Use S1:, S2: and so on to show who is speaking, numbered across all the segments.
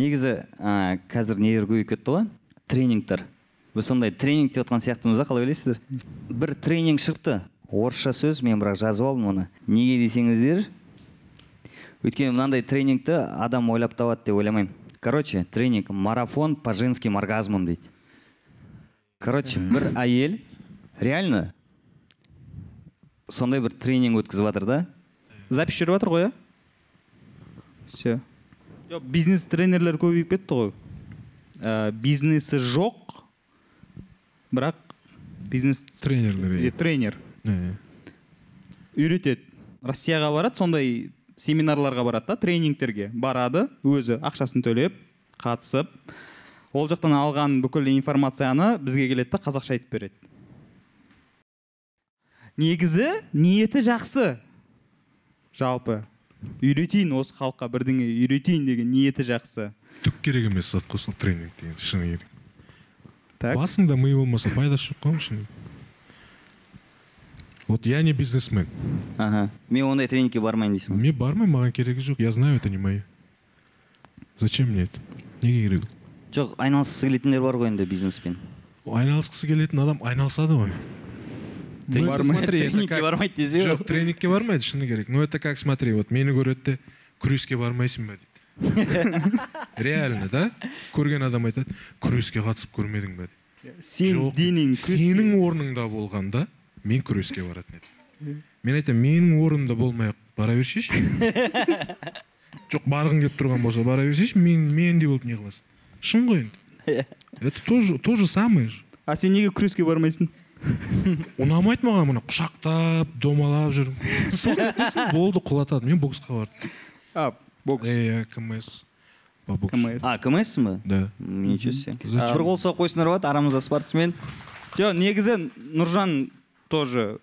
S1: негізі ә, қазір нелер көбейіп кетті ғой? Тренингтер. Біз сондай тренинг деп жатқан сияқтымыз да қалай ойлайсыздар бір тренинг шықты. Орысша сөз мен бірақ жазып алдым оны. Неге десеңіздер? Өйткені мынандай тренингті адам ойлап табады деп ойламаймын. Короче тренинг марафон по женским оргазмам дейді. Короче бір әйел реально сондай бір тренинг өткізіп жатыр да.
S2: Запись жүріп жатыр ғой иә все жоқ бизнес тренерлер көбейіп кетті ғой ә, бизнесі жоқ бірақ бизнес
S3: тренерлер
S2: е, тренер үйретеді россияға барады сондай семинарларға барады да тренингтерге барады өзі ақшасын төлеп қатысып ол жақтан алған бүкіл информацияны бізге келеді да қазақша айтып береді негізі ниеті жақсы. Жалпы. Үйретейін осы халыққа бірдеңе үйретейін деген ниеті жақсы.
S3: Түк керек емес зат қой сол тренинг деген шыны керек.
S2: Так.
S3: Басыңда ми болмаса пайдасы жоқ қой шыны. Вот я не бизнесмен.
S1: Аха мен ондай тренингке бармаймын дейсің ғой.
S3: Мен бармаймын маған керегі жоқ. Я знаю это не мое зачем мне это? Неге керек ол?
S1: Жоқ айналысқысы келетіндер бар ғой енді бизнеспен.
S3: Айналысқысы келетін адам айналысады ғой Ну, это
S2: Бармайды.
S3: смотри, это
S1: тренингке бармайды десе
S3: жоқ тренингке бармайды шыны керек ну это как смотри вот мені көреді де күреске бармайсың ба дейді реально да? Көрген адам айтады күреске қатысып көрмедің ба дейді
S2: сен денең
S3: сенің орныңда болғанда мен күреске баратын едім мен айтамын менің орнымда болмай ақ бара берсейші жоқ барғың келіп тұрған болса бара берсейші мен мендей болып не қыласың? Шын ғой енді? Это тоже то же самое же.
S2: А сен неге күреске бармайсың
S3: ұнамайды маған мына құшақтап домалап етесің, болды құлатады. Мен боксқа бардым.
S2: А бокс?
S3: Иә кмс.
S2: КМС.
S1: а кмсің ба
S3: да.
S1: Ничего себе. Бір қол соғып қойсыңдар болады арамызда спортсмен.
S2: Жоқ негізі нұржан тоже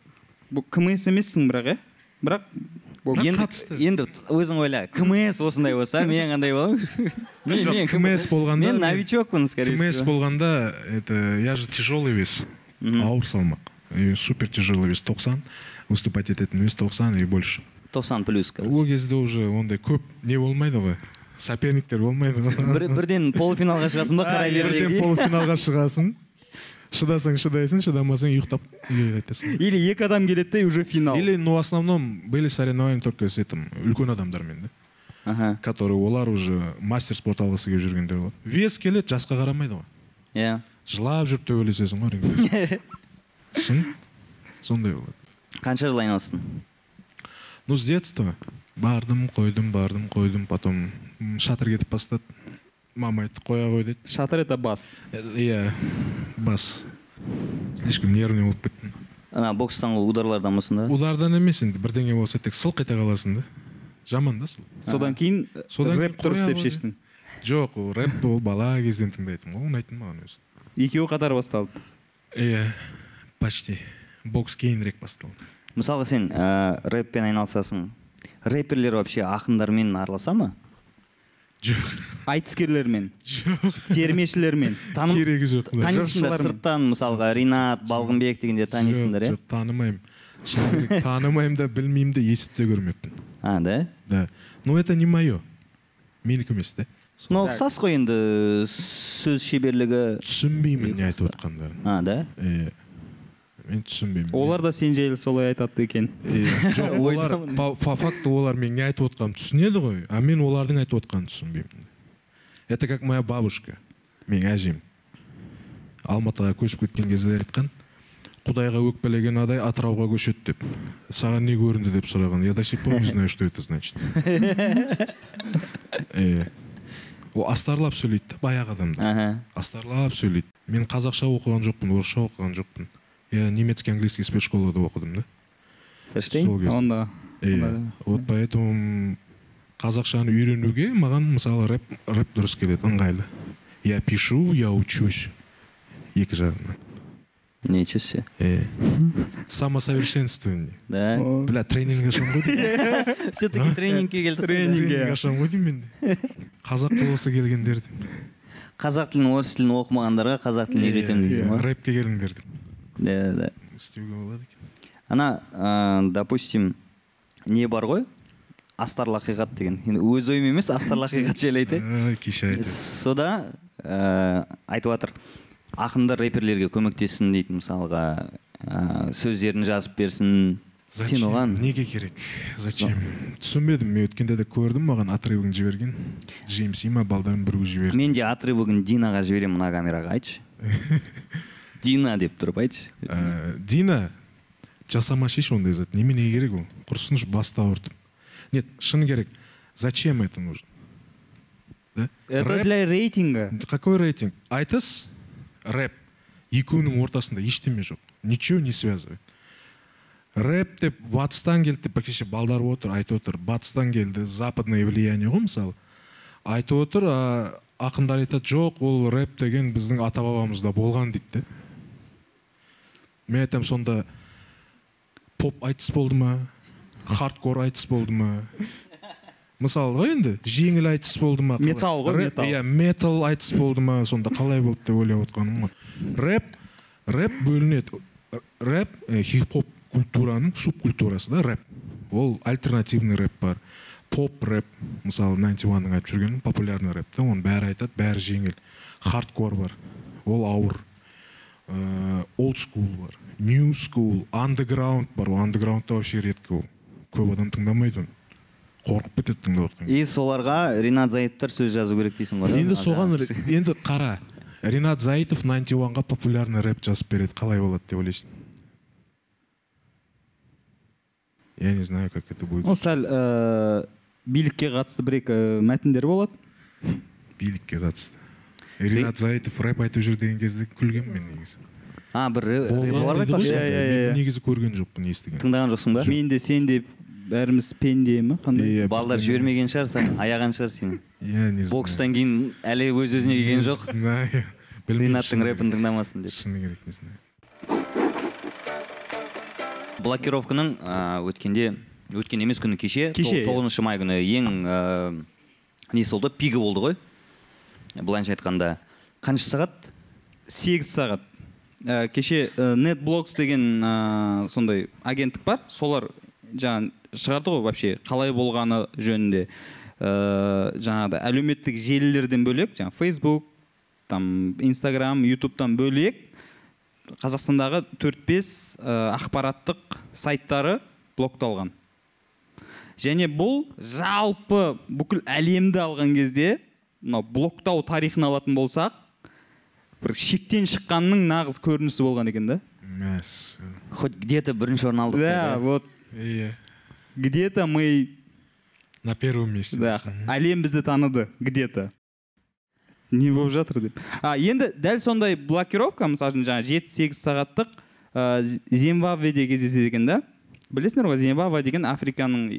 S2: кмс емессің бірақ иә бірақ
S1: енді,
S3: қатысты.
S1: енді өзің ойла кмс осындай болса мен қандай боламын мен,
S3: КМС болғанда
S1: мен новичокпын скорее
S3: кмс
S1: всего.
S3: болғанда это я же тяжелый вес. Ауыр салмақ. И супер тяжелый вес 90 выступать ететін вес 90 и больше.
S1: 90 плюс
S3: ол кезде уже ондай көп не болмайды ғой. Соперниктер болмайды ғой.
S1: Бір, бірден полуфиналға шығасың ба қара
S3: бірден
S1: бердегі
S3: полуфиналға шығасың. Шыдасаң шыдайсың шыдамасаң ұйықтап үйге қайтасың.
S2: Или екі адам келеді де и уже финал.
S3: Или ну в основном были соревнования только с этим үлкен адамдармен да?
S1: Аха
S3: которые олар уже мастер спорт алғысы келіп жүргендер болады вес келеді жасқа қарамайды ғой.
S1: Иә.
S3: Жылап жүріп төбелесесің ғой шын? Сондай болады.
S1: Қанша жыл айналыстың
S3: ну с детства. Бардым қойдым бардым қойдым. Потом шатыр кетіп бастады. Мама айтты қоя қой деді.
S2: Шатыр это бас.
S3: Иә бас. Слишком нервный болып кеттім.
S1: Ана бокстан ударлардан болсын да?
S3: Удардан емес енді бірдеңе болса тек сылқ ете қаласың да. Жаман да сол
S2: содан кейін
S3: Содан
S2: рэп дұрыс деп
S3: ғой.
S2: шештің.
S3: Жоқ ол рэпті ол бала кезден тыңдайтынмын ғой ұнайтын маған өзі.
S2: Екеуі қатар басталды.
S3: Иә почти. Бокс кейінірек басталды.
S1: Мысалға сен ә, рэппен айналысасың. Рэперлер вообще ақындармен араласа ма?
S3: Жоқ.
S2: Айтыскерлермен?
S3: Жоқ.
S2: Термешілермен?
S1: Таным
S3: керегі жоқ
S1: танисыңдар сырттан мысалға ринат балғынбек дегендерді танисыңдар иә
S3: жоқ танымаймын. Шыны керек танымаймын да білмеймін де естіп те көрмеппін.
S1: А да?
S3: Да. Ну это не мое менікі емес та
S1: ну ұқсас қой енді сөз шеберлігі.
S3: Түсінбеймін не айтып отқандарын.
S1: А да?
S3: Иә мен түсінбеймін.
S2: Олар да сен жайлы солай айтады екен.
S3: Жоқ олар по факту олар мен не айтып отқанымды түсінеді ғой а мен олардың айтып отқанын түсінбеймін. Это как моя бабушка менің әжем. Алматыға көшіп кеткен кезде айтқан құдайға өкпелеген адай атырауға көшеді деп. Саған не көрінді? деп сұраған. Я до сих пор не знаю что это значит. Иә ол астарлап сөйлейді да баяғы адамдар астарлап сөйлейді. Мен қазақша оқыған жоқпын орысша оқыған жоқпын. Я немецкий английский спецшколада оқыдым да.
S2: Онда.
S3: Иә вот поэтому қазақшаны үйренуге маған мысалы рэп рэп дұрыс келеді ыңғайлы. Я пишу я учусь. Екі жағынан.
S1: Ничего себе
S3: иә самосовершенствование.
S1: Да.
S3: Бля тренинг ашамын ғой деймін
S1: все таки тренингке келдік
S3: тренинг ашамын ғой деймін мен де қазақ болғысы келгендер
S1: қазақ тілін орыс тілін оқымағандарға қазақ тілін үйретемін дейсің ғой
S3: рэпке келіңдер деп.
S1: Да да
S3: істеуге болады екен.
S1: Ана допустим не бар ғой? Астарлы ақиқат деген. Енді өз ойым емес астарлы ақиқат жайлы айтайын.
S3: Ай, кеше айтады.
S1: Сода айтып жатыр ақындар рэперлерге көмектессін дейді мысалға ә, сөздерін жазып берсін. Сен
S3: Зачем?
S1: оған?
S3: Неге керек? Зачем? Түсінбедім. Мен өткенде де көрдім маған отрывогын жіберген. Джеймс има балдарын біреу жіберді.
S1: Мен де отрывогын динаға жіберемін мына камераға. Айтшы. Дина деп тұрып айтшы.
S3: Ә, дина жасамашиш ондай зат. Неменеге керек ол? Құрысыншы басты ауыртып нет шыны керек. Зачем это нужно? Да?
S2: это
S3: Рэп-
S2: для рейтинга.
S3: Какой рейтинг? Айтыс? Рэп. Екеуінің ортасында ештеме жоқ ничего не связывает. Рэп деп батыстан келді деп әкеше балдар отыр айтып отыр батыстан келді западное влияние ғой мысалы айтып отыр а, ақындар айтады жоқ ол рэп деген біздің ата бабамызда болған дейді да мен айтамын сонда поп айтыс болды ма? Хардкор айтыс болды ма? Мысалы ғой енді жеңіл айтыс болды ма?
S2: Металл ғой, металл.
S3: иә метал айтыс болды ма сонда қалай болды деп ойлап отқаным ғой. Рэп рэп бөлінеді. Рэп хип хоп культураның субкультурасы да рэп. Ол альтернативный рэп бар. Поп рэп мысалы найнти уанның айтып жүргені популярный рэп та оның бәрі айтады бәрі жеңіл. Хардкор бар ол ауыр. Олд скул бар нью скул андеграунд бар. Ол андеграундта вообще редко ол. Көп адам тыңдамайды оны. Қорқып кетеді тыңдап отқан
S1: и соларға ринат зайыптар сөз жазу керек дейсің ғой
S3: енді соған енді қара ринат заитов найнти уанға популярный рэп жазып береді қалай болады деп ойлайсың? Я не знаю как это будет.
S2: Ол сәл ә, билікке қатысты бір екі мәтіндер болады.
S3: Билікке қатысты. Ринат заитов рэп айтып жүр деген кезде күлгенмін мен негізі.
S1: А бір
S2: Иә, иә, иә.
S3: негізі көрген жоқпын естіген
S1: тыңдаған жоқсың ба?
S2: Мен де сен де бәріміз пенде ме қандай?
S3: Иә,
S1: балдар
S3: бірдеңе.
S1: жібермеген шығар саған аяған шығар сені.
S3: Не знаю.
S1: Бокстан кейін әлі өз өзіне келген жоқ.
S3: Не знаю. Білмеймін
S1: ринаттың рэпін тыңдамасын деп.
S3: Шыны керек не знаю.
S1: Блокировканың өткенде өткен емес күні кеше
S2: Кеше,
S1: то- тоғызыншы май күні ең несі болды пигі болды ғой. Былайынша айтқанда қанша сағат?
S2: Сегіз сағат. Ә, кеше ә, netblocks деген ә, сондай агенттік бар. Солар жаңа шығарды ғой вообще қалай болғаны жөнінде. Ә, жаңағыдай әлеуметтік желілерден бөлек жаңа facebook там инстаграм ютубтан бөлек қазақстандағы 4-5 ақпараттық сайттары блокталған. Және бұл жалпы бүкіл әлемді алған кезде мынау блоктау тарихын алатын болсақ бір шектен шыққанның нағыз көрінісі болған екен да.
S1: Хоть где то бірінші орын алдық
S2: да вот.
S3: Иә.
S2: Где то мы
S3: на первом месте
S2: да. әлем бізді таныды где то не болып жатыр деп. А енді дәл сондай блокировка мысалы үшін жаңағы жеті сегіз сағаттық ә, зимбабведе кездеседі екен да? Білесіңдер ғой зимбабве деген африканың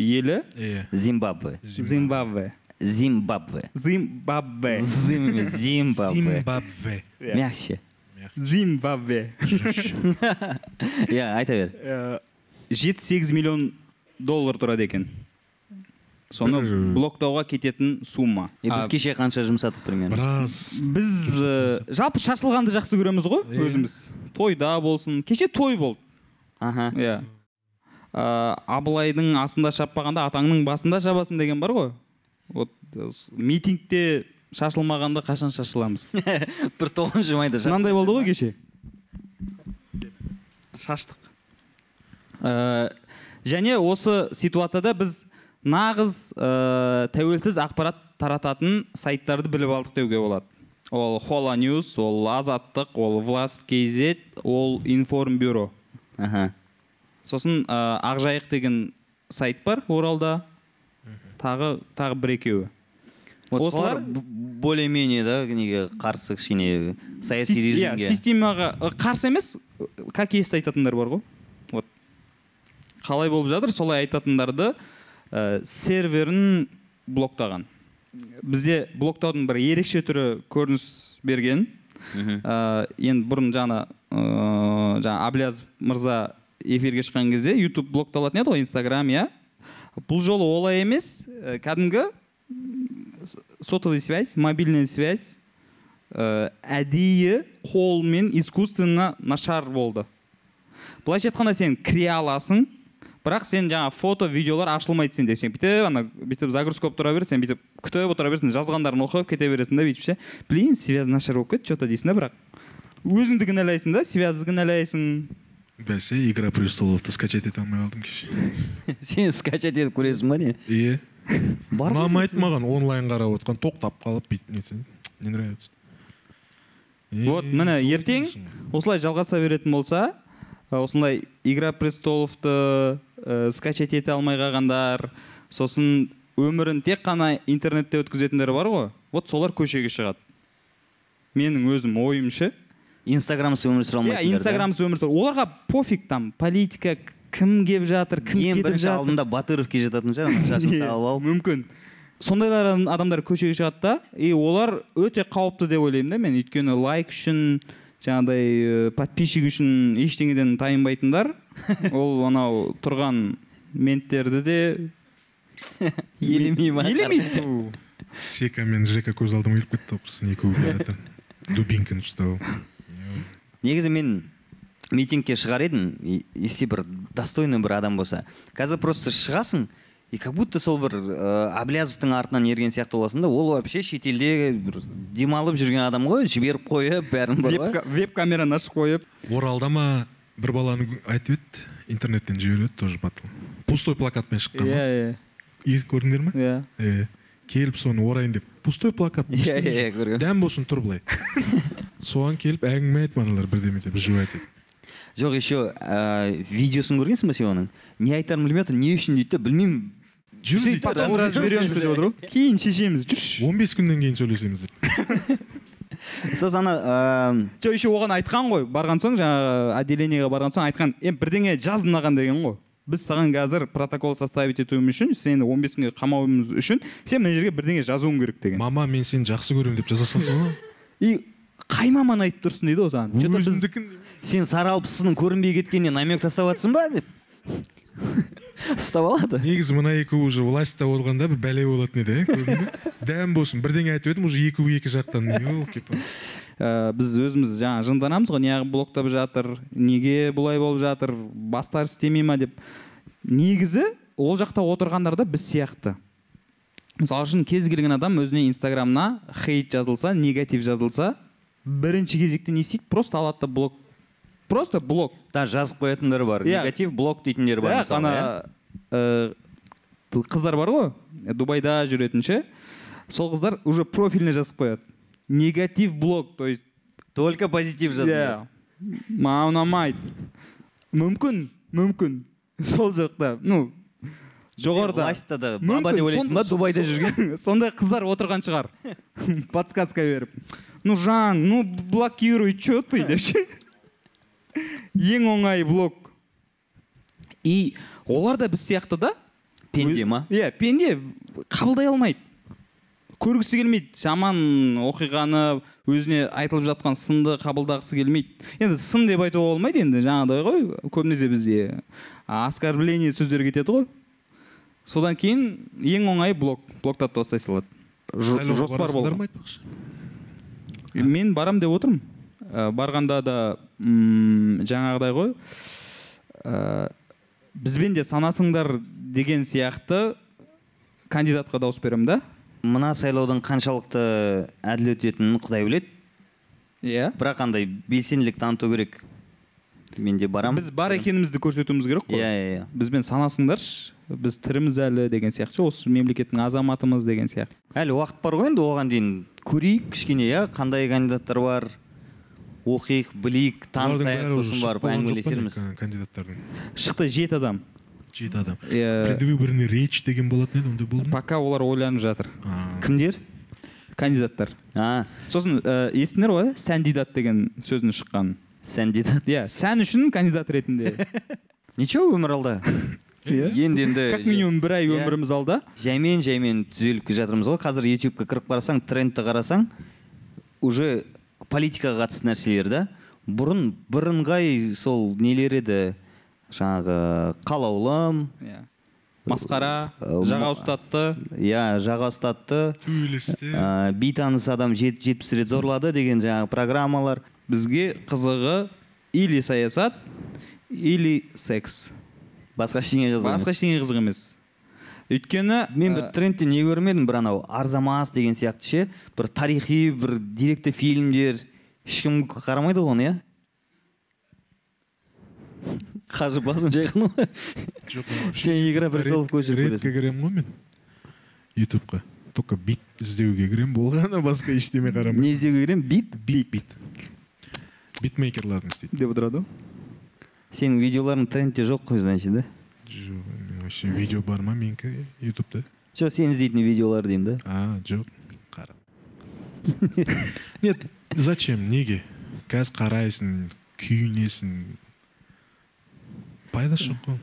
S2: елі.
S3: Иә
S1: зимбабве.
S2: Зимбабве.
S1: Зимбабве.
S2: Зимбабве.
S1: Зимбабве.
S3: Зимбабве.
S1: Мягче
S2: зимбабве.
S1: Иә айта бер.
S2: Э, жеті сегіз миллион доллар тұрады екен. Соны блоктауға кететін сумма.
S1: Е, біз кеше қанша жұмсадық примерно?
S3: Біраз.
S2: Біз э, жалпы шашылғанды жақсы көреміз ғой өзіміз. Тойда болсын. Кеше той болды.
S1: Аха.
S2: Иә. Э, абылайдың асында шаппағанда атаңның басында шабасың деген бар ғой. Вот э, митингте шашылмағанда қашан шашыламыз?
S1: Бір тоғызыншы майда шаш-
S2: мынандай болды ғой кеше. Шаштық. Ә, және осы ситуацияда біз нағыз ә, тәуелсіз ақпарат тарататын сайттарды біліп алдық деуге болады. Ол хола ньюс ол азаттық ол власт kz ол информбюро.
S1: Аха.
S2: Сосын ә, ақжайық деген сайт бар оралда. Тағы тағы бір екеуі.
S1: Вот
S2: Осылар-
S1: солар б- более-менее да неге қарсы кішкене саяси
S2: иә,
S1: режимге?
S2: системаға ы, қарсы емес как есть айтатындар бар ғой. Қалай болып жатыр? Солай айтатындарды ә, серверін блоктаған. Бізде блоктаудың бір ерекше түрі көрініс берген. Ә, енді бұрын жаңа ә, жаңа аблязов мырза эфирге шыққан кезде ютуб блокталатын еді ғой инстаграм иә? Бұл жолы олай емес. Ә, кәдімгі м, с- сотовый связь мобильная связь ә, әдейі қолмен искусственно нашар болды. Былайша айтқанда сен кіре аласың бірақ сен жаңағы фото видеолар ашылмайды сенде. Сен бүйтіп ана бүйтіп загрузка болып тұра береді сен бүйтіп күтіп отыра бересің жазғандарын оқып кете бересің да бүйтіп ше. Блин связь нашар болып кетті че то дейсің да бірақ өзіңді кінәлайсың да связьді кінәлайсың
S3: бәсе игра престоловты скачать ете алмай қалдым кеше.
S1: Сен скачать етіп көресің ба не?
S3: Иә
S1: бар
S3: ұнамайды маған онлайн қарап отқан тоқтап қалып бүйтіп нетсе не нравится.
S2: Вот міне ертең осылай жалғаса беретін болса осындай игра престоловты ә, скачать ете алмай қалғандар сосын өмірін тек қана интернетте өткізетіндер бар ғой. Вот солар көшеге шығады. Менің өзім ойым ше
S1: инстаграмсыз өмір сүре
S2: иә
S1: алмайтындар да?
S2: инстаграмсыз өмір сүру оларға пофиг там политика кім келіп жатыр кім
S1: ең бірінші алдында батыров келе жататын шығар шашын
S2: Иә,
S1: салып алып.
S2: мүмкін. Сондайлар адам- адамдар көшеге шығады да и олар өте қауіпті деп ойлаймын да мен. Өйткені лайк үшін жаңағыдай ә, подписчик үшін ештеңеден тайынбайтындар. ол анау тұрған менттерді де
S1: елемей ма?
S2: Елемейді
S3: сека мен жека көз алдыма келіп кетті құрсын екеуі дубинканы ұстап алып.
S1: негізі мен митингке шығар едім и- если бір достойный бір адам болса. Қазір просто шығасың и как будто сол бір ә, аблязовтың артынан ерген сияқты боласың да ол вообще шетелде бір демалып жүрген адам ғой жіберіп қойып бәрін бар ғой
S2: веб, веб камераны ашып қойып.
S3: Оралда ма бір баланы айтып еді интернеттен жіберіп еді тоже батыл. Пустой плакатпен шыққан
S2: иә
S3: ба
S2: иә.
S3: Ес көрдіңдер ма
S2: иә.
S3: Иә келіп соны орайын деп. Пустой плакат
S1: Иә, иә, көргенмін.
S3: дәм болсын тұр былай. Соған келіп әңгіме айтып аналар бірдеме деп етіп
S1: жоқ еще ә, видеосын көргенсің ба сен оның? Не айтарын білмей жатыр не үшін дейді да білмеймін.
S3: Жүр дейді
S2: потом деп. отыр ғой. Кейін шешеміз жүрші.
S3: 15 күннен кейін сөйлесеміз деп.
S1: сосын ана
S2: жоқ еще оған айтқан ғой. Барған соң жаңағы отделениеге барған соң айтқан е бірдеңе жаз мынаған деген ғой біз саған қазір протокол составить етуіміз үшін сені 15 күнге қамауымыз үшін сен мына жерге бірдеңе жазуың керек деген.
S3: Мама мен сені жақсы көремін деп жаза салсаң ғой.
S2: И қай маман айтып тұрсың дейді ғой саған
S3: өзімдікін.
S1: Сен сары алпысының көрінбей кеткеніне намек тастап жатрсың ба деп? Ұстап алады.
S3: Негізі мына екеуі уже властьта болғанда бір бәле болатын еді иә дәм болсын. Бірдеңе айтып едім уже екеуі екі жақтан. Елки
S2: ә, біз өзіміз жаңа жынданамыз ғой неғып блоктап жатыр неге бұлай болып жатыр бастары істемей ма деп. Негізі ол жақта отырғандар да біз сияқты. Мысалы үшін кез келген адам өзіне инстаграмына хейт жазылса негатив жазылса бірінші кезекте не істейді? Просто алады да блок просто блок.
S1: Да жазып қоятындар бар.
S2: Иә.
S1: негатив блок дейтіндер бар мысалы,
S2: ана ә, қыздар бар ғой дубайда жүретін ше сол қыздар уже профиліне жазып қояды. Негатив блок то есть
S1: только позитив жазып
S2: иә. маған ұнамайды мүмкін мүмкін. Сол жақта ну жоғарыда.
S1: Властьта да баба деп ойлайсың ба? дубайда жүрген.
S2: сондай қыздар отырған шығар. Подсказка беріп. Ну жан ну блокируй че ты деп ше ең оңай блок и олар да біз сияқты да?
S1: Пенде ма?
S2: Иә пенде. Қабылдай алмайды. Көргісі келмейді. Жаман оқиғаны өзіне айтылып жатқан сынды қабылдағысы келмейді. Енді сын деп айтуға болмайды енді жаңағыдай ғой. Көбінесе бізде оскорбление сөздер кетеді ғой. Содан кейін ең оңай блок блоктатып тастай салады. Жоспар
S3: айтпақшы?
S2: Мен барам деп отырмын. Ә, барғанда да м, жаңағыдай ғой. Ә, бізбен де санасыңдар деген сияқты кандидатқа дауыс беремін да?
S1: Мына сайлаудың қаншалықты әділ өтетінін құдай біледі.
S2: Иә.
S1: Бірақ андай белсенділік таныту керек. Мен де барамын.
S2: Біз бар екенімізді көрсетуіміз керек қой.
S1: Иә иә иә.
S2: Бізбен санасыңдаршы біз тіріміз әлі деген сияқты. Осы мемлекеттің азаматымыз деген сияқты.
S1: Әлі уақыт бар ғой енді оған дейін. Көрейік кішкене иә. Қандай кандидаттар бар? Оқиық білейік танысайық сосын барып әңгімелесерміз.
S3: кандидаттардың?
S2: Шықты жеті адам.
S3: Жеті адам. Предвыборный речь деген болатын еді ондай болды ма?
S2: Пока олар ойланып жатыр.
S1: Кімдер?
S2: Кандидаттар.
S1: А.
S2: Сосын естіңдер ғой сәндидат деген сөздің шыққанын.
S1: Сәндидат.
S2: Иә сән үшін кандидат ретінде.
S1: Ничего өмір алда
S2: Иә.
S1: енді енді
S2: как минимум бір ай өміріміз алда
S1: жаймен жаймен түзеліп келе жатырмыз ғой. Қазір ютубқа кіріп қарасаң трендті қарасаң уже политикаға қатысты нәрселер да. Бұрын бірыңғай сол нелер еді? Жаңағы қалаулым
S2: иә. Масқара жаға ұстатты.
S1: Иә жаға ұстатты. Ә, бейтаныс адам жет, жетпіс рет зорлады деген жаңағы программалар.
S2: Бізге қызығы или саясат или секс.
S1: Басқа ештеңе қызық емес.
S2: басқа ештеңе қызық емес. Өйткені
S1: мен бір
S2: ә,
S1: трендте не көрмедім бір анау арзамас деген сияқты ше? Бір тарихи бір деректі фильмдер. Ешкім қарамайды ғой оны иә? Қажы басын жайған ғой.
S3: Жоқ
S1: сен игра престолов көшіріп
S3: редко
S1: көресің.
S3: кіремін ғой мен. Ютубқа. Только бит іздеуге кіремін болғаны басқа ештеме қарамаймын.
S1: Не іздеуге кіремін? Бит?
S3: Бит бит. битмейкерлардың істейді.
S2: Деп отырады ғой.
S1: Сенің видеоларың трендте жоқ қой значит да?
S3: Жоқ вообще видео бар ма менікі ютубта?
S1: Жоқ сен іздейтін видеолар деймін да?
S3: А жоқ қара нет зачем? Неге. Қазір қарайсың күйінесің пайдасы жоқ қой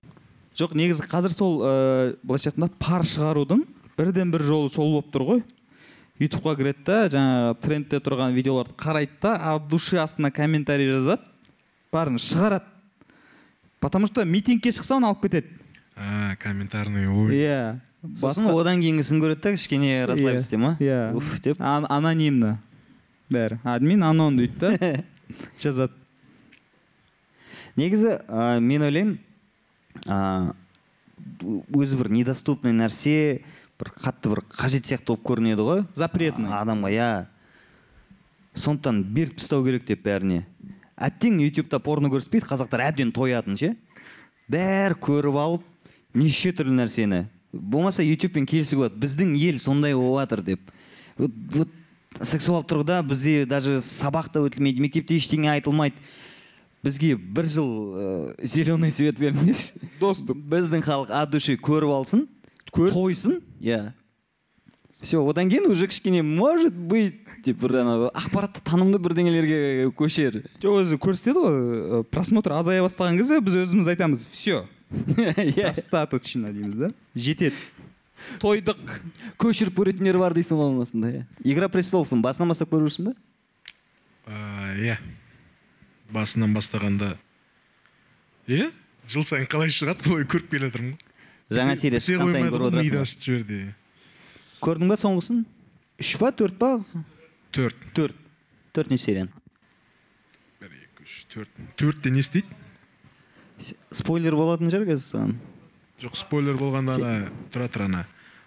S2: жоқ негізі қазір сол ыыы былайша айтқанда пар шығарудың бірден бір жолы сол болып тұр ғой. Ютубқа кіреді да жаңағы трендте тұрған видеоларды қарайды да от души астына комментарий жазады барын шығарады. Потому что митингке шықса оны алып кетеді.
S3: А комментарный ой.
S2: Иә
S1: сосын одан кейінгісін көреді да кішкене расслабиться ма?
S2: Иә
S1: уф деп.
S2: Ан- анонимно. Бәрі. Админ анон дейді да. Жазады.
S1: Негізі ә, мен ойлаймын ә, өзі бір недоступный нәрсе бір қатты бір қажет сияқты болып көрінеді ғой.
S2: Запретный.
S1: Адамға иә. Сондықтан беріп тастау керек деп бәріне. Әттең ютубта порно көрсетпейді қазақтар әбден тоятын ше. Бәрі көріп алып неше түрлі нәрсені. Болмаса ютубпен келісуге болады. Біздің ел сондай болып жатыр деп. Вот, вот сексуал тұрғыда бізде даже сабақ та өтілмейді мектепте ештеңе айтылмайды. Бізге бір жыл ә, зеленый свет беріңдерші. Доступ біздің халық от души көріп алсын тойсын. Иә. Все одан кейін уже кішкене может быть деп бір ана ақпаратты танымды бірдеңелерге көшер.
S2: Жоқ өзі көрсетеді ғой ы, просмотр азая бастаған кезде біз өзіміз айтамыз все
S1: иә.
S2: Достаточно дейміз да? Жетеді. Тойдық.
S1: Көшіріп көретіндер бар дейсің ғой болмасында иә. Игра престоловтың басынан бастап көріп жүрсің ба?
S3: А, иә. Басынан бастағанда. Иә? Жыл сайын қалай шығады солай көріп келе жатырмын ғой.
S1: Жаңа серия шыққан сайын көріп отырасың
S3: жіберді
S1: ба? көрдің ба соңғысын? Үш па төрт па?
S3: Төрт.
S1: Төрт. Төртінші серияны?
S3: Бір екі үш төрт. Төртте не істейді?
S1: Спойлер болатын шығар қазір саған?
S3: Жоқ спойлер болғанда ана тұра тұр ана.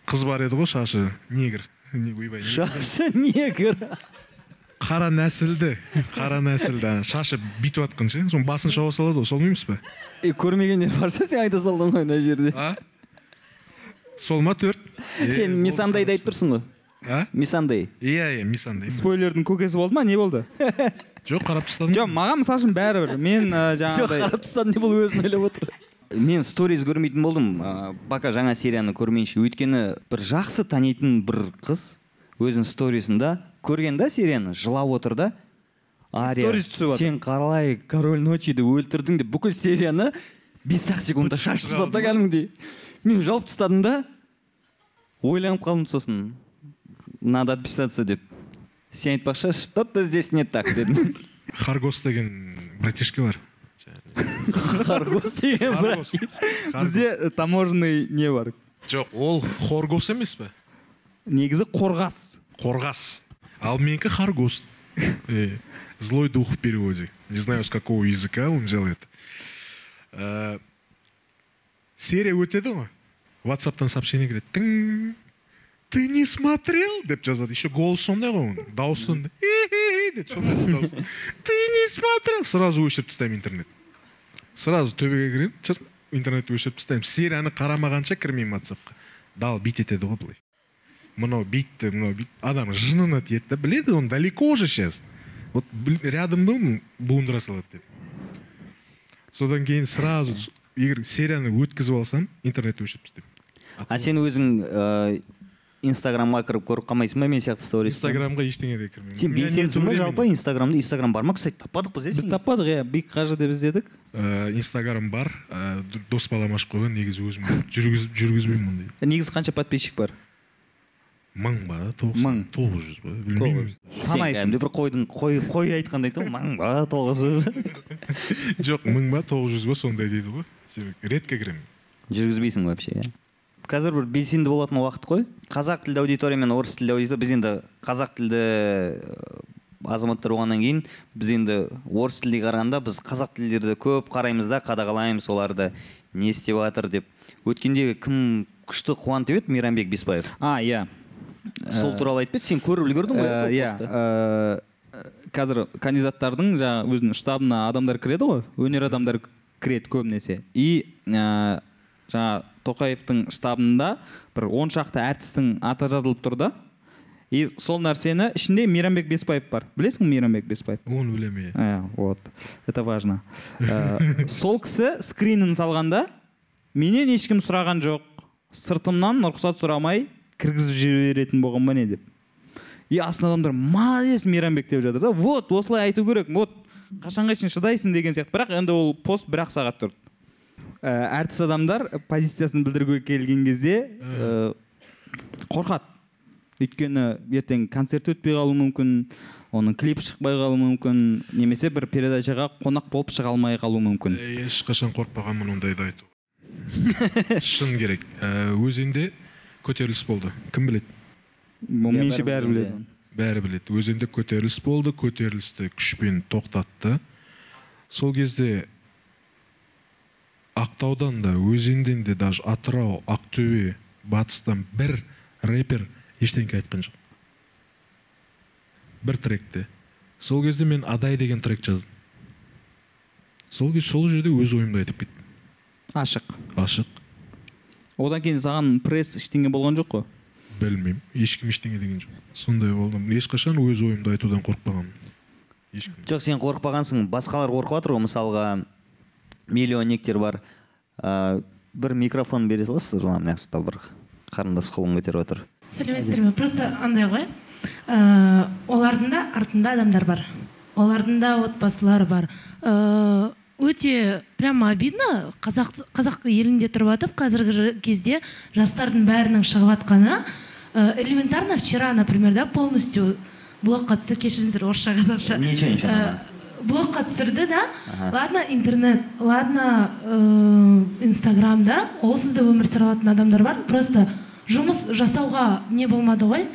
S3: Қыз бар еді ғой шашы негр. Не ойбай не-
S1: шашы негр.
S3: Қара нәсілді қара нәсілді шашы бүйтіп жатқан ше? Соның басын шауа салады ғой сол емес па
S1: е көрмегендер бар шығар сен айта салдың ғой мына жерде.
S3: А? Сол ма төрт.
S1: Сен мисандайды айтып тұрсың ғой.
S3: А?
S1: Мисандай
S3: иә иә мисандай
S2: спойлердің көкесі болды ма? Не болды?
S3: жоқ қарап тастадым.
S2: Жоқ маған мысалы үшін бәрібір. Мен жаңағыдай
S1: қарап тастадым деп ол өзін ойлап отыр. Мен сториз көрмейтін болдым. Пока жаңа серияны көрмейінше өйткені бір жақсы танитын бір қыз өзінің сторисында көрген да серияны жылап отыр да. Ария
S2: Сторис
S1: сен қалай король ночиді өлтірдің деп бүкіл серияны бес ақ секундта шашып тастады да кәдімгідей. Мен жауып тастадым да ойланып қалдым сосын. Надо отписаться деп. Сен айтпақшы что то здесь не так дедім.
S3: Харгос деген братишка бар.
S1: Харгос деген
S2: бізде ы, таможенный не бар.
S3: Жоқ ол хоргос емес па
S2: негізі қорғас.
S3: Қорғас. Ал менікі харгос. Э, злой дух в переводе. Не знаю с какого языка он взял это. Э, серия өтеді ғой ватсаптан сообщение келеді. Тың! Ты не смотрел? Деп жазады. Еще голос сондай ғой оның. Дауысы сондай. «Хи-хи-хи» деп сондай дауыс. Ты не смотрел? Сразу өшіріп тастаймын интернет. Сразу төбеге кіремін чырт интернетті өшіріп тастаймын. Серияны қарамағанша кірмеймін ватсапқа дал бит етеді ғой былай. Мынау бүйтті мынау бүйтті адам жынына тиеді да. Біледі он далеко же сейчас. Вот рядом был буындыра салады деді. Содан кейін сразу егер серияны өткізіп алсам интернетті өшіріп тастаймын.
S1: А сен өзің ә, инстаграмға кіріп көріп қалмайсың ба мен сияқты сторис
S3: инстаграмға ештеңе де кірмеймін
S1: сен белсендісің ба жалпы инстаграмда. Инстаграм бар ма? Кстати таппадық біз
S2: біз таппадық иә. Бик қажы деп іздедік.
S3: Э, инстаграм бар. Д- дос балам ашып қойған негізі өзім жүргізіп жүргізбеймін ондай
S2: негізі қанша подписчик бар?
S3: Мың ба? тоғыз
S2: Мың.
S3: тоғыз жүз ба? Білмеймін.
S2: Санайсың.
S1: Кәдімгідей бір қойдың қой қой айтқандай айтты ғой мың ба? тоғыз жүз?
S3: Жоқ мың ба тоғыз жүз ба сондай дейді ғой. Себебі редко кіремін.
S1: Жүргізбейсің вообще иә. Қазір бір белсенді болатын уақыт қой. Қазақ тілді аудитория мен орыс тілді аудитория біз енді қазақ тілді ә, азаматтар болғаннан кейін біз енді орыс тілге қарағанда біз қазақ тілдерді көп қараймыз да қадағалаймыз оларды не істеп жатыр деп. Өткенде кім күшті қуантып еді мейрамбек беспаев
S2: а иә.
S1: Сол туралы айтып сен көріп үлгердің ғой сол
S2: иә қазір кандидаттардың жаңағы өзінің штабына адамдар кіреді ғой өнер адамдары кіреді көбінесе. И ә, жаңағы тоқаевтың штабында бір он шақты әртістің аты жазылып тұр да. И сол нәрсені ішінде мейрамбек беспаев бар. Білесің бе мейрамбек беспаев?
S3: Оны білемін иә.
S2: Ә, вот. Это важно. Ә, сол кісі скринін салғанда менен ешкім сұраған жоқ. Сыртымнан рұқсат сұрамай кіргізіп жіберетін болған ба не деп. И астына адамдар молодец мейрамбек деп жатыр да. Вот осылай айту керек. Вот қашанға шейін шыдайсың деген сияқты. Бірақ енді ол пост бір ақ сағат тұрды. Ә, әртіс адамдар позициясын білдіруге келген кезде ә, қорқады. Өйткені ертең концерт өтпей қалуы мүмкін оның клипі шықпай қалуы мүмкін немесе бір передачаға қонақ болып шыға алмай қалуы мүмкін.
S3: Ә, ешқашан қорықпағанмын ондайды айту. Шын керек. Ә, өзенде көтеріліс болды. Кім біледі?
S2: Бұл меніңше
S1: бәрі біледі.
S3: бәрі біледі. Өзенде көтеріліс болды көтерілісті күшпен тоқтатты. Сол кезде ақтаудан да өзенден де даже атырау ақтөбе батыстан бір рэпер ештеңке айтқан жоқ. Бір тректе. Сол кезде мен адай деген трек жаздым. Сол кезде сол жерде өз ойымды айтып кеттім.
S2: Ашық.
S3: Ашық.
S2: Одан кейін саған пресс ештеңе болған жоқ қой?
S3: Білмеймін. Ешкім ештеңе деген жоқ. Сондай болдым. Ешқашан өз ойымды айтудан қорықпағанмын. Ешкім.
S1: Жоқ сен қорықпағансың. Басқалар қорқып жатыр ғой мысалға. Миллионниктер бар. Ә, бір микрофон бере саласыздар ма мына жақта бір қарындас қолын көтеріп жатыр
S4: сәлеметсіздер ме? Просто андай ғой. Ә, олардың да артында адамдар бар. Олардың да отбасылары бар. Ә, өте прямо обидно. Қазақ қазақ елінде тұрып жатып қазіргі кезде жастардың бәрінің шығып жатқаны ә, элементарно вчера например да полностью блокқа түсті кешіріңіздер орысша қазақша.
S1: Ничего, ничего, нормально.
S4: блокқа түсірді да ладно интернет ладно э, инстаграм да олсыз да өмір сүре алатын адамдар бар просто жұмыс жасауға не болмады ғой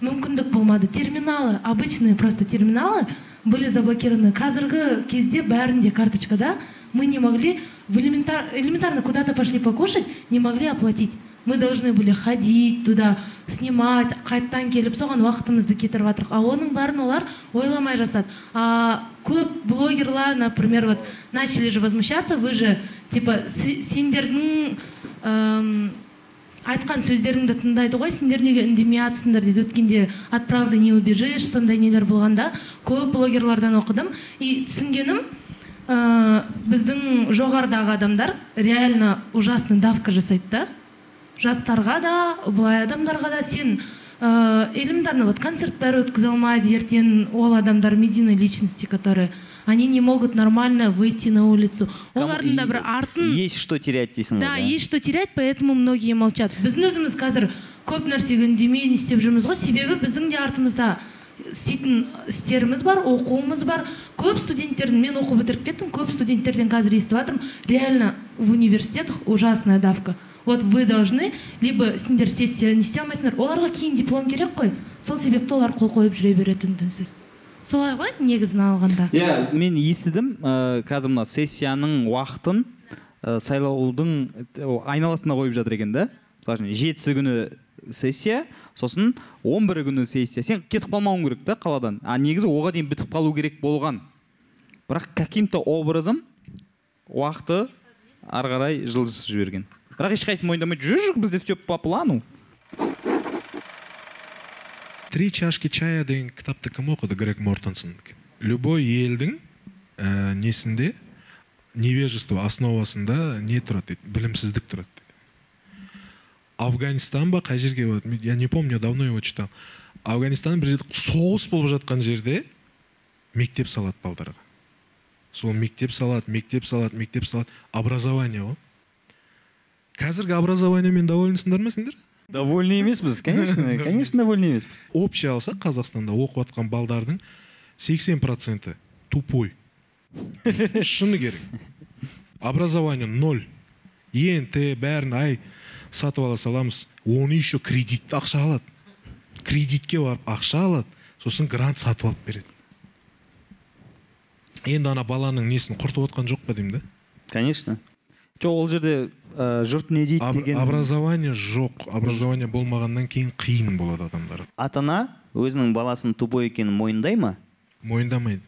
S4: мүмкіндік болмады терминалы обычные просто терминалы были заблокированы қазіргі кезде бәрінде карточка да мы не могли в элементар, элементарно куда-то пошли покушать не могли оплатить Мы должны были ходить туда снимать қайттан келіп соған уақытымызды кетіріп жатырмық а оның бәрін олар ойламай жасады. А көп блогерлар например вот начали же возмущаться вы же типа се- сендердің айтқан сөздеріңді тыңдайды ғой сендер неге үндемей жатсыңдар дейді. Өткенде от правды не убежишь сондай нелер болғанда көп блогерлардан оқыдым. И түсінгенім ә, біздің жоғарыдағы адамдар реально ужасный давка жасайды да. жастарға да былай адамдарға да сен ә, элементарно вот концерттер өткізе алмайды ертең ол адамдар медийные личности которые они не могут нормально выйти на улицу олардың да бір артын
S1: есть что терять дейсің
S4: да
S1: ғой
S4: есть что терять поэтому многие молчат біздің өзіміз қазір көп нәрсеге үндемей не істеп жүрміз ғой себебі біздің де артымызда істейтін істеріміз бар оқуымыз бар. Көп студенттердің мен оқу бітіріп кеттім көп студенттерден қазір естіп жатырмын. Реально в университетах ужасная давка. Вот вы должны либо сендер сессия не істей алмайсыңдар оларға кейін диплом керек қой. Сол себепті олар қол қойып жүре береді үн түнсіз солай ғой негізін алғанда.
S2: Иә. Мен естідім ә, қазір мына сессияның уақытын ә, сайлаудың э, айналасына қойып жатыр екен да. Мысалы үшін жетісі күні сессия. Сосын он бірі күні сессия. Сен кетіп қалмауың керек та қаладан. А негізі оған дейін бітіп қалу керек болған. Бірақ каким то образом уақыты ары қарай жылжытып жіберген. Бірақ ешқайсысы мойындамайды жүр жүр бізде все по плану.
S3: Три чашки чая деген кітапты кім оқыды грег мортенсон? Любой елдің ә, несінде невежество основасында не тұрады дейді білімсіздік тұрады афганистан ба қай жерге я не помню давно его читал. Афганистан бір жерде соғыс болып жатқан жерде мектеп салады балдарға. Сол мектеп салады мектеп салады мектеп салады. Образование ғой қазіргі образованиемен довольнсыңдар ма сендер?
S1: Довольны емеспіз конечно конечно довольны емеспіз.
S3: Общий алсақ қазақстанда оқып жатқан балдардың 80 проценті тупой. Шыны керек. Образование ноль. Ент бәрін ай сатып ала саламыз. Оны еще кредит ақша алады. Кредитке барып ақша алады сосын грант сатып алып береді. Енді ана баланың несін құртып отқан жоқ па деймін да?
S1: Конечно.
S2: Жоқ ол жерде ә, жұрт не дейді
S3: Аб-
S2: деген
S3: образование жоқ. Образование болмағаннан кейін қиын болады адамдар
S1: ата ана өзінің баласының тупой екенін мойындай ма?
S3: Мойындамайды.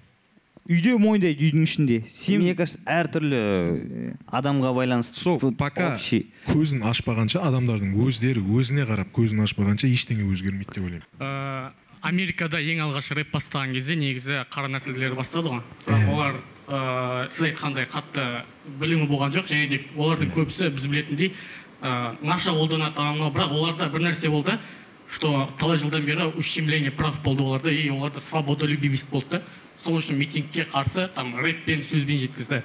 S2: Үйде мойындайды үйдің ішінде. Сен
S1: мне кажется әртүрлі адамға байланысты
S3: сол пока
S1: общий.
S3: көзін ашпағанша адамдардың өздері өзіне қарап көзін ашпағанша ештеңе өзгермейді деп ойлаймын.
S5: Ә, америкада ең алғаш рэп бастаған кезде негізі қара нәсілділер бастады ғой. Бірақ олар ә, сіз айтқандай қатты білімі болған жоқ және де олардың көбісі біз білетіндей ә, наша қолданады анау мынау бірақ оларда бір нәрсе болды что талай жылдан бері ущемление прав болды оларда и оларда свободолюбивость болды. да сол үшін митингке қарсы там рэппен сөзбен жеткізді.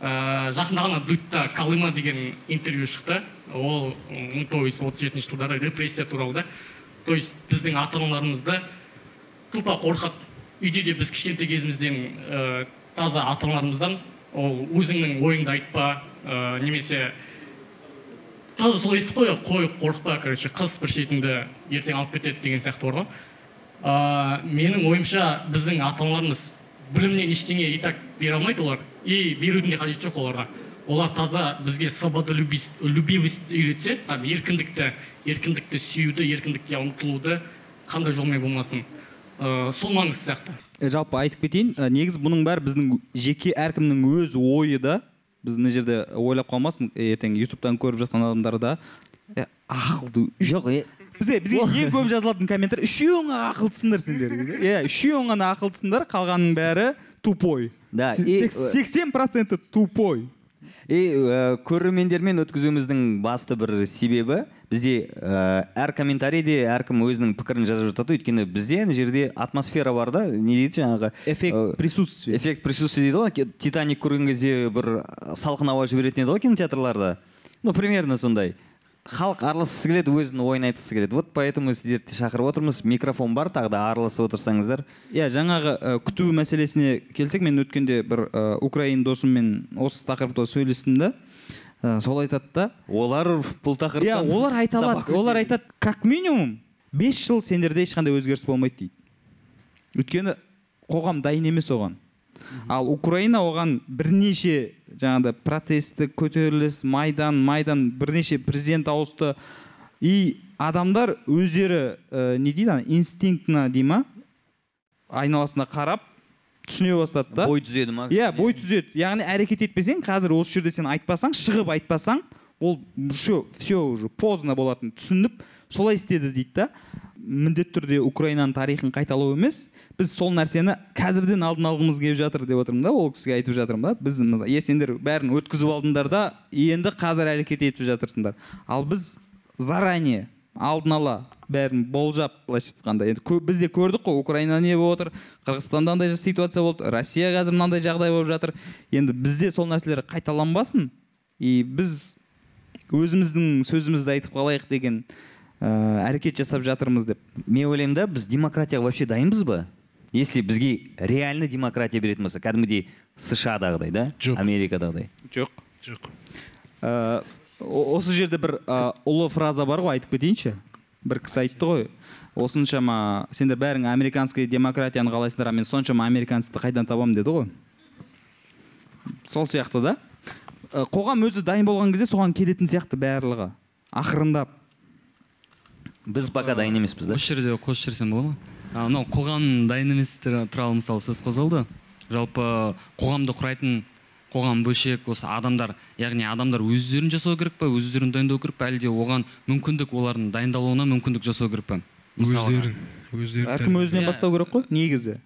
S5: Ә, жақында ғана дудьта калыма деген интервью шықты. Ол мың тоғыз жүз отыз жетінші жылдары репрессия туралы да. То есть біздің ата аналарымызды тупо қорқады үйде де біз кішкентай кезімізден ә, таза ата аналарымыздан ол өзіңнің ойыңды айтпа ә, немесе сол естіп қой қой қорықпа короче қыз бір шетіңді ертең алып кетеді деген сияқты бар ғой. Ә, менің ойымша біздің ата аналарымыз білімнен ештеңе и так бере алмайды олар. И берудің де қажеті жоқ оларға. Олар таза бізге свободолюбивость үйретсе там еркіндікті еркіндікті сүюді еркіндікке ұмтылуды қандай жолмен болмасын. Ә, сол маңызды сияқты.
S2: Жалпы айтып кетейін негізі бұның бәрі біздің жеке әркімнің өз ойы да. Біз мына жерде ойлап қалмасын ертең ютубтан көріп жатқан адамдар да «Е, ақылды
S1: жоқ
S2: бізге бізге ең көп жазылатын комментарий үшеуің ақ ақылдысыңдар сендер иә үшеуің ғана ақылдысыңдар қалғанның бәрі тупой.
S1: Да, и-
S2: сексен проценті тупой.
S1: и ә, көрермендермен өткізуіміздің басты бір себебі бізде ә, әр комментарийде әркім өзінің пікірін жазып жатады. Өйткені бізде ана жерде атмосфера бар да не дейді жаңағы
S2: эффект присутствия.
S1: эффект присутствия дейді ғой. Титаник көрген кезде бір салқын ауа жіберетін еді ғой кинотеатрларда. Ну примерно сондай. Халық араласқысы келеді өзінің ойын айтқысы келеді. Вот поэтому сіздерді шақырып отырмыз. Микрофон бар тағы да араласып отырсаңыздар.
S2: Иә жаңағы ә, күту мәселесіне келсек мен өткенде бір ә, украин досыммен осы тақырыпта сөйлестім да. Ә, сол айтады да.
S1: Олар бұл
S2: иә
S1: тақырыптан
S2: олар айта алады. Олар айтады как минимум бес жыл сендерде ешқандай өзгеріс болмайды дейді. Өйткені қоғам дайын емес оған. Ал украина оған бірнеше жаңағыдай протесттік көтеріліс майдан майдан бірнеше президент ауысты. И адамдар өздері ә, не дейді ана инстинктіна дей ма? Айналасына қарап түсіне бастады да.
S1: Бой түзеді ма?
S2: Иә бой түзеді. Яғни әрекет етпесең қазір осы жерде сен айтпасаң шығып айтпасаң ол все все уже поздно болатын түсініп солай істеді дейді да. Міндетті түрде украинаның тарихын қайталау емес. Біз сол нәрсені қазірден алдын алғымыз келіп жатыр деп отырмын да ол кісіге айтып жатырмын да. Біз е сендер бәрін өткізіп алдыңдар да енді қазір әрекет етіп жатырсыңдар. Ал біз заранее алдын ала бәрін болжап былайша айтқанда енді кө- біз де көрдік қой украина не болып отыр қырғызстанда андай ситуация болды россия қазір мынандай жағдай болып жатыр. Енді бізде сол нәрселер қайталанбасын и біз өзіміздің сөзімізді айтып қалайық деген ә, әрекет жасап жатырмыз деп.
S1: Мен ойлаймын да біз демократияға вообще дайынбыз ба? Если бізге реально демократия беретін болса кәдімгідей сша-дағыдай да?
S3: Жоқ.
S1: америкадағыдай.
S2: Жоқ.
S3: Жоқ.
S2: Ә, о- осы жерде бір ә, ұлы фраза бар ғой айтып кетейінші. Бір кісі айтты ғой. Осыншама сендер бәрің американский демократияны қалайсыңдар а мен соншама американецті қайдан табамын деді ғой. Сол сияқты да. Ә, қоғам өзі дайын болған кезде соған келетін сияқты барлығы. Ақырындап.
S1: Біз пока дайын емеспіз да.
S6: осы жерде қосып жіберсем бола ма? Мынау қоғам дайын емес туралы мысалы сөз қозғалды. Жалпы қоғамды құрайтын қоғам бөлшек осы адамдар яғни адамдар өздерін жасау керек па өздерін дайындау керек па әлде оған мүмкіндік олардың дайындалуына мүмкіндік жасау керек па
S3: өздерін өздері
S2: әркім өзінен
S6: Иә.
S2: бастау керек қой негізі.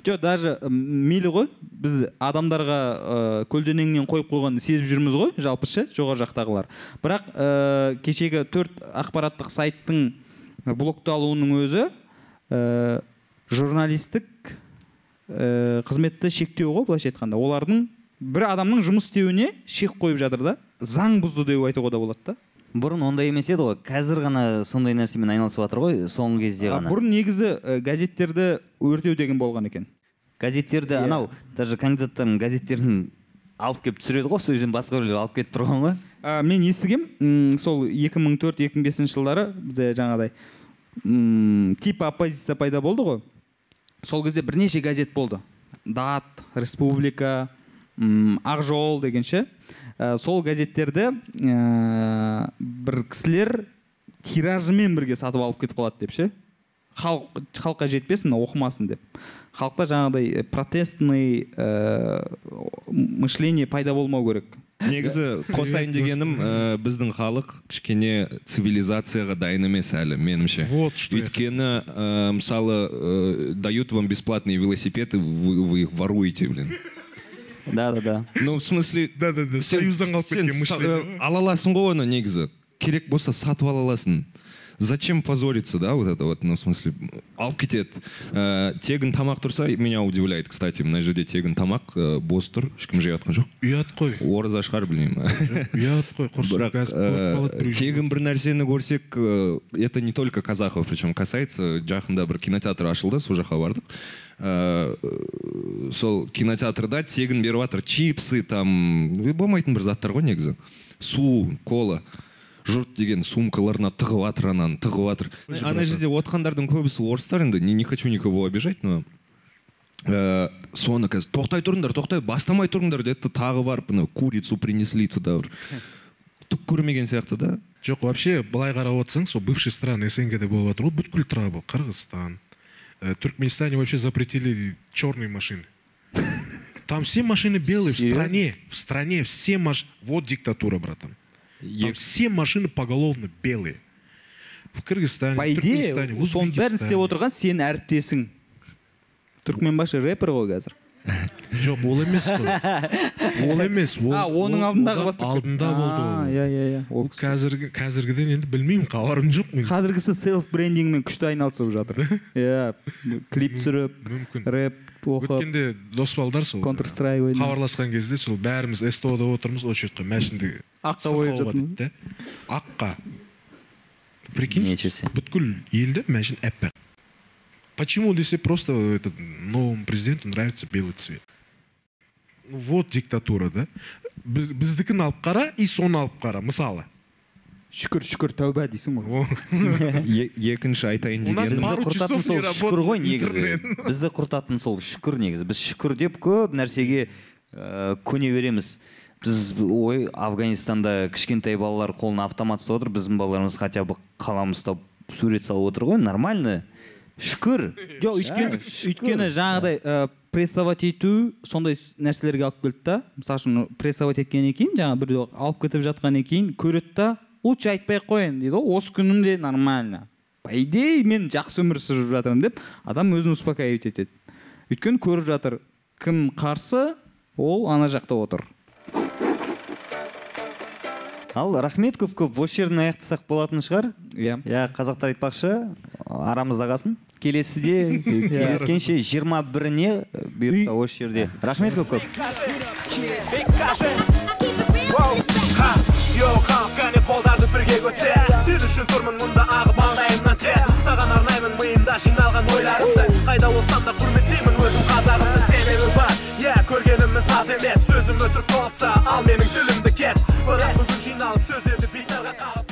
S2: Жоқ даже мейлі ғой біз адамдарға ә, көлденеңнен қойып қойғанды сезіп жүрміз ғой жалпы ше жоғары жақтағылар. Бірақ ә, кешегі төрт ақпараттық сайттың блокталуының өзі ә, журналистік ә, қызметті шектеу ғой былайша айтқанда. Олардың бір адамның жұмыс істеуіне шек қойып жатыр да. Заң бұзды деп айтуға да болады да.
S1: Бұрын ондай емес еді ғой. Қазір ғана сондай нәрсемен айналысып жатыр ғой соңғы кезде ғана.
S2: бұрын негізі ә, газеттерді өртеу деген болған екен.
S1: Газеттерді
S2: Иә.
S1: анау даже кандидаттардың газеттерін алып келіп түсіреді ғой сол жерден басқа біреулер алып кетіп тұрған ғой.
S2: Ә, мен естігем. Сол 2004-2005 жылдары бізде жаңағыдай м, типа оппозиция пайда болды ғой. Сол кезде бірнеше газет болды. Дат республика м, ақ жол деген ше. Ә, сол газеттерді ә, бір кісілер тиражымен бірге сатып алып кетіп қалады деп ше. Халық халыққа жетпесін мына оқымасын деп. Халықта жаңағыдай э, протестный ә, мышление пайда болмау керек.
S7: Негізі қосайын дегенім ә, біздің халық кішкене цивилизацияға дайын емес әлі меніңше
S3: Вот что
S7: өйткені ә, мысалы ә, дают вам бесплатные велосипеды вы, вы их воруете блин.
S1: Да да да
S7: ну в смысле
S3: да да да союздан қалып кеткен мышление.
S7: ала аласың ғой оны негізі. Керек болса сатып ала аласың. Зачем позориться да вот это вот ну в смысле алып кетеді ә, тегін тамақ тұрса меня удивляет кстати мына жерде тегін тамақ ә, бос тұр. Ешкім жеп жатқан жоқ.
S3: Ұят қой.
S7: Ораза шығар білмеймін.
S3: Ұят қой. Құрсын
S7: бірақ ә, тегін бір нәрсені көрсек ә, это не только казахов причем касается. Жақында бір кинотеатр ашылды сол жаққа бардық. Ә, сол кинотеатрда тегін беріп жатыр чипсы там болмайтын бір заттар ғой негізі. Су кола. Жұрт деген сумкаларына тығып жатыр ананы тығып жатыр ана жерде отқандардың көбісі орыстар енді не, не хочу никого обижать но ә, соны қазір тоқтай тұрыңдар тоқтай бастамай тұрыңдар деді тағы барып мына курицу принесли туда бір. Түк көрмеген сияқты да.
S3: Жоқ вообще былай қарап отырсаң сол бывший страны снг де болып жатыр ғой бүткіл трабл қырғызстан э, туркменстане вообще запретили черные машины. Там все машины белые в стране в стране все машины вот диктатура братан. Там все машины поголовно белые. В кыргызстане
S2: по идее соның бәрін істеп отырған сенің әріптесің. Түркменбашы рэпер ғой қазір.
S3: Жоқ ол емес қой. Ол емес ол
S2: а оның алдындағы бастап
S3: алдында болды ол.
S2: иә иә иә.
S3: Ол қазіргі қазіргіден енді білмеймін хабарым жоқ мен
S2: қазіргісі селф брендингмен күшті айналысып жатыр. Иә клип түсіріп
S3: мүмкін.
S2: рэп оқып.
S3: Өткенде дос балдар сол
S2: Counter Strike ойнап.
S3: хабарласқан кезде сол бәріміз сто да отырмыз очередьқа машинді
S2: Аққа жатырмыз.
S3: дейді да аққа прикинь бүткіл елді машин әппақ почему десе просто этот новому президенту нравится белый цвет? Ну, вот диктатура да? Біз, біздікін алып қара и соны алып қара мысалы.
S2: Шүкір шүкір тәуба дейсің ғой.
S7: Екінші айтайын
S3: У нас
S7: дегенім
S3: пару
S1: бізді құртатын
S3: часов не
S1: сол шүкір ғой негізі.
S3: интернет.
S1: бізді құртатын сол шүкір негізі. Біз шүкір деп көп нәрсеге ә, көне береміз. Біз ой афганистанда кішкентай балалар қолына автомат ұстап отыр. Біздің балаларымыз хотя бы қалам ұстап сурет салып отыр ғой нормально. Шүкір
S2: жоқ өйткені өйткені жаңағыдай ә, прессовать ету сондай нәрселерге алып келді да мысалы үшін прессовать еткеннен кейін жаңағы біреу алып кетіп жатқаннан кейін көреді да лучше айтпай ақ қояйын дейді ғой осы күнімде нормально по идее мен жақсы өмір сүріп жатырмын деп адам өзін успокаивать етеді өйткені көріп жатыр кім қарсы ол ана жақта отыр
S1: ал рахмет көп көп. Осы жерден аяқтасақ болатын шығар.
S2: Иә.
S1: Иә қазақтар айтпақшы арамызда қалсын. Келесіде кездескенше жиырма біріне бұйыртса осы жерде. Рахмет көп көп.
S8: Қолдарды бірге көтер сен үшін тұрмын мұнда ағып маңдайымнан тер. Саған арнаймын миымда жиналған ойларымды. Қайда болсам да құрметтеймін өзім қазағымды. Себебі бар иә көргеніміз аз емес. Сөзім өтірік болса ал менің тілімді But I was original, Thursday the beat,